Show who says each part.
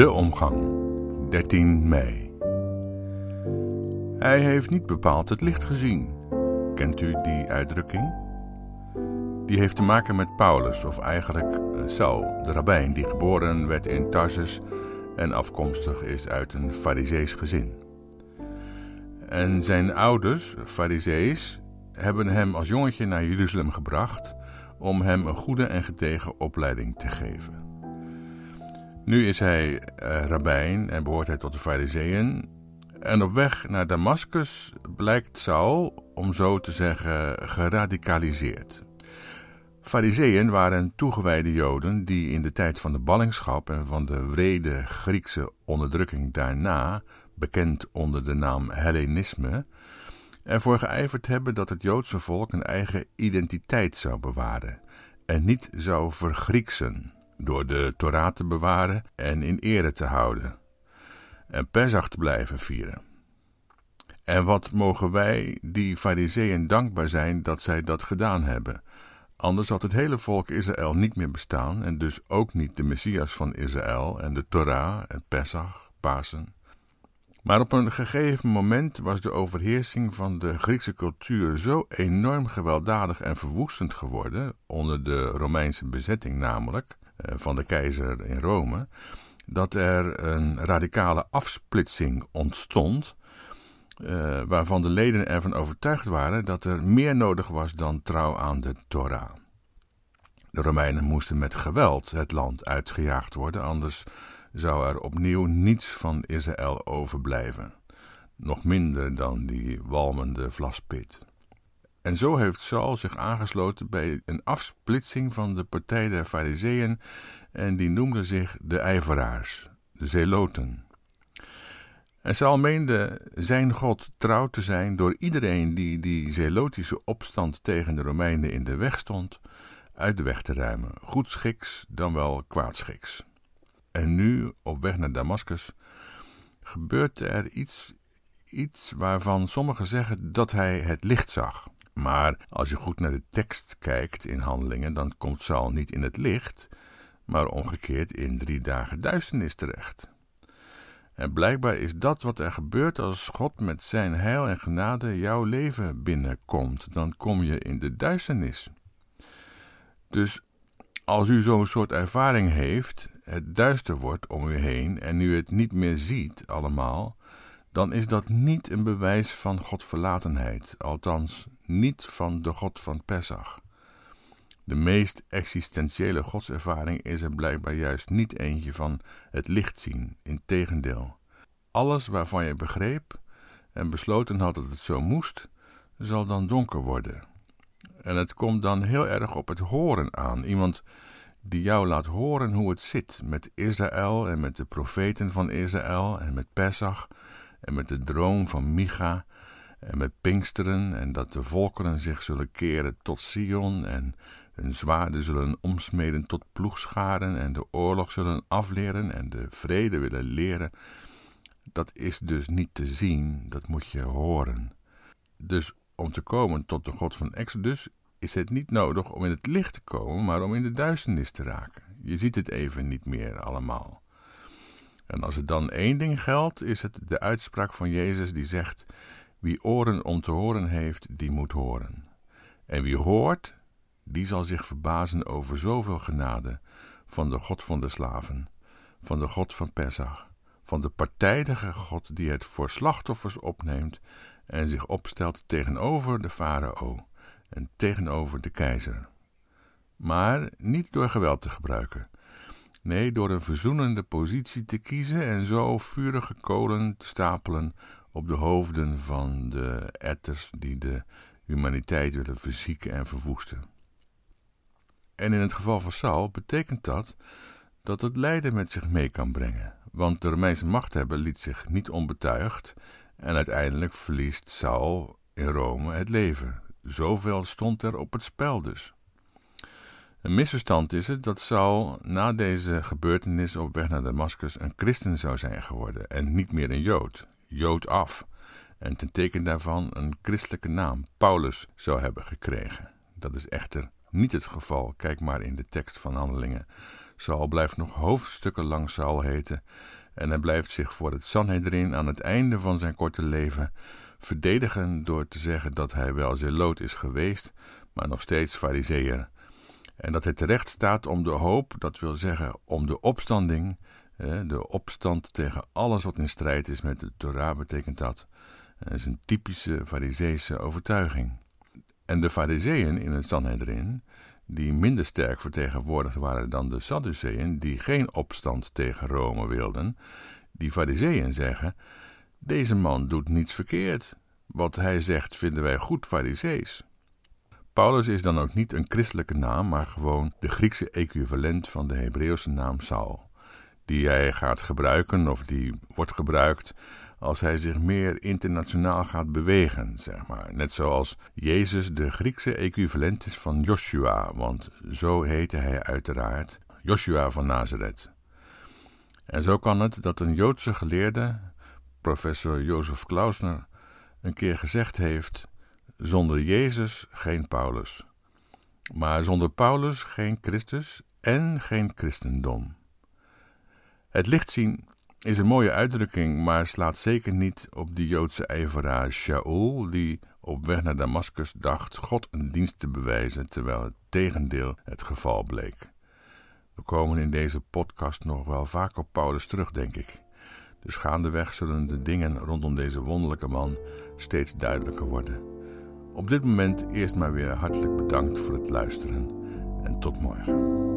Speaker 1: De omgang, 13 mei. Hij heeft niet bepaald het licht gezien. Kent u die uitdrukking? Die heeft te maken met Paulus, of eigenlijk eh, Saul, de rabbijn die geboren werd in Tarsus en afkomstig is uit een Farisees gezin. En zijn ouders, Farisees, hebben hem als jongetje naar Jeruzalem gebracht om hem een goede en gedegen opleiding te geven. Nu is hij uh, rabbijn en behoort hij tot de Fariseeën. En op weg naar Damascus blijkt Saul, om zo te zeggen, geradicaliseerd. Fariseeën waren toegewijde Joden die in de tijd van de ballingschap en van de wrede Griekse onderdrukking daarna, bekend onder de naam Hellenisme, ervoor geijverd hebben dat het Joodse volk een eigen identiteit zou bewaren en niet zou vergrieksen door de Torah te bewaren en in ere te houden en Pesach te blijven vieren. En wat mogen wij, die Fariseeën, dankbaar zijn dat zij dat gedaan hebben. Anders had het hele volk Israël niet meer bestaan en dus ook niet de Messias van Israël en de Torah en Pesach, Pasen. Maar op een gegeven moment was de overheersing van de Griekse cultuur zo enorm gewelddadig en verwoestend geworden, onder de Romeinse bezetting namelijk, van de keizer in Rome, dat er een radicale afsplitsing ontstond, uh, waarvan de leden ervan overtuigd waren dat er meer nodig was dan trouw aan de Torah. De Romeinen moesten met geweld het land uitgejaagd worden, anders zou er opnieuw niets van Israël overblijven, nog minder dan die walmende vlaspit. En zo heeft Saul zich aangesloten bij een afsplitsing van de partij der Fariseeën en die noemde zich de ijveraars, de zeloten. En Saul meende zijn God trouw te zijn door iedereen die die zelotische opstand tegen de Romeinen in de weg stond, uit de weg te ruimen, goedschiks dan wel kwaadschiks. En nu, op weg naar Damascus, gebeurt er iets, iets waarvan sommigen zeggen dat hij het licht zag. Maar als je goed naar de tekst kijkt in handelingen, dan komt Saul niet in het licht, maar omgekeerd in drie dagen duisternis terecht. En blijkbaar is dat wat er gebeurt als God met zijn heil en genade jouw leven binnenkomt. Dan kom je in de duisternis. Dus als u zo'n soort ervaring heeft, het duister wordt om u heen en u het niet meer ziet allemaal, dan is dat niet een bewijs van Godverlatenheid, althans niet van de God van Pesach. De meest existentiële godservaring is er blijkbaar juist niet eentje van het licht zien, integendeel. Alles waarvan je begreep en besloten had dat het zo moest, zal dan donker worden. En het komt dan heel erg op het horen aan. Iemand die jou laat horen hoe het zit met Israël en met de profeten van Israël en met Pesach en met de droom van Micha en met Pinksteren en dat de volkeren zich zullen keren tot Sion en hun zwaarden zullen omsmeden tot ploegscharen en de oorlog zullen afleren en de vrede willen leren. Dat is dus niet te zien, dat moet je horen. Dus om te komen tot de God van Exodus is het niet nodig om in het licht te komen, maar om in de duisternis te raken. Je ziet het even niet meer allemaal. En als er dan één ding geldt, is het de uitspraak van Jezus die zegt: Wie oren om te horen heeft, die moet horen. En wie hoort, die zal zich verbazen over zoveel genade van de God van de slaven, van de God van Pesach, van de partijdige God die het voor slachtoffers opneemt en zich opstelt tegenover de farao en tegenover de keizer. Maar niet door geweld te gebruiken. Nee, door een verzoenende positie te kiezen en zo vurige kolen te stapelen op de hoofden van de etters die de humaniteit willen verzieken en verwoesten. En in het geval van Saul betekent dat dat het lijden met zich mee kan brengen, Want de Romeinse machthebber liet zich niet onbetuigd en uiteindelijk verliest Saul in Rome het leven. Zoveel stond er op het spel dus. Een misverstand is het dat Saul na deze gebeurtenis op weg naar Damascus een christen zou zijn geworden en niet meer een Jood, Jood af, en ten teken daarvan een christelijke naam, Paulus, zou hebben gekregen. Dat is echter niet het geval. Kijk maar in de tekst van Handelingen. Saul blijft nog hoofdstukken lang Saul heten en hij blijft zich voor het Sanhedrin aan het einde van zijn korte leven verdedigen door te zeggen dat hij wel zeloot is geweest, maar nog steeds fariseer. En dat hij terecht staat om de hoop, dat wil zeggen om de opstanding, de opstand tegen alles wat in strijd is met de Torah betekent dat. Dat is een typische fariseese overtuiging. En de fariseeën in het Sanhedrin, die minder sterk vertegenwoordigd waren dan de Sadduceeën, die geen opstand tegen Rome wilden, die fariseeën zeggen, deze man doet niets verkeerd. Wat hij zegt vinden wij goed farisees. Paulus is dan ook niet een christelijke naam, maar gewoon de Griekse equivalent van de Hebreeuwse naam Saul, die hij gaat gebruiken of die wordt gebruikt als hij zich meer internationaal gaat bewegen, zeg maar. Net zoals Jezus de Griekse equivalent is van Joshua, want zo heette hij uiteraard, Joshua van Nazareth. En zo kan het dat een Joodse geleerde, professor Jozef Klausner, een keer gezegd heeft: zonder Jezus geen Paulus, maar zonder Paulus geen Christus en geen christendom. Het licht zien is een mooie uitdrukking, maar slaat zeker niet op de Joodse ijveraar Shaul, die op weg naar Damascus dacht God een dienst te bewijzen, terwijl het tegendeel het geval bleek. We komen in deze podcast nog wel vaak op Paulus terug, denk ik. Dus gaandeweg zullen de dingen rondom deze wonderlijke man steeds duidelijker worden. Op dit moment eerst maar weer hartelijk bedankt voor het luisteren en tot morgen.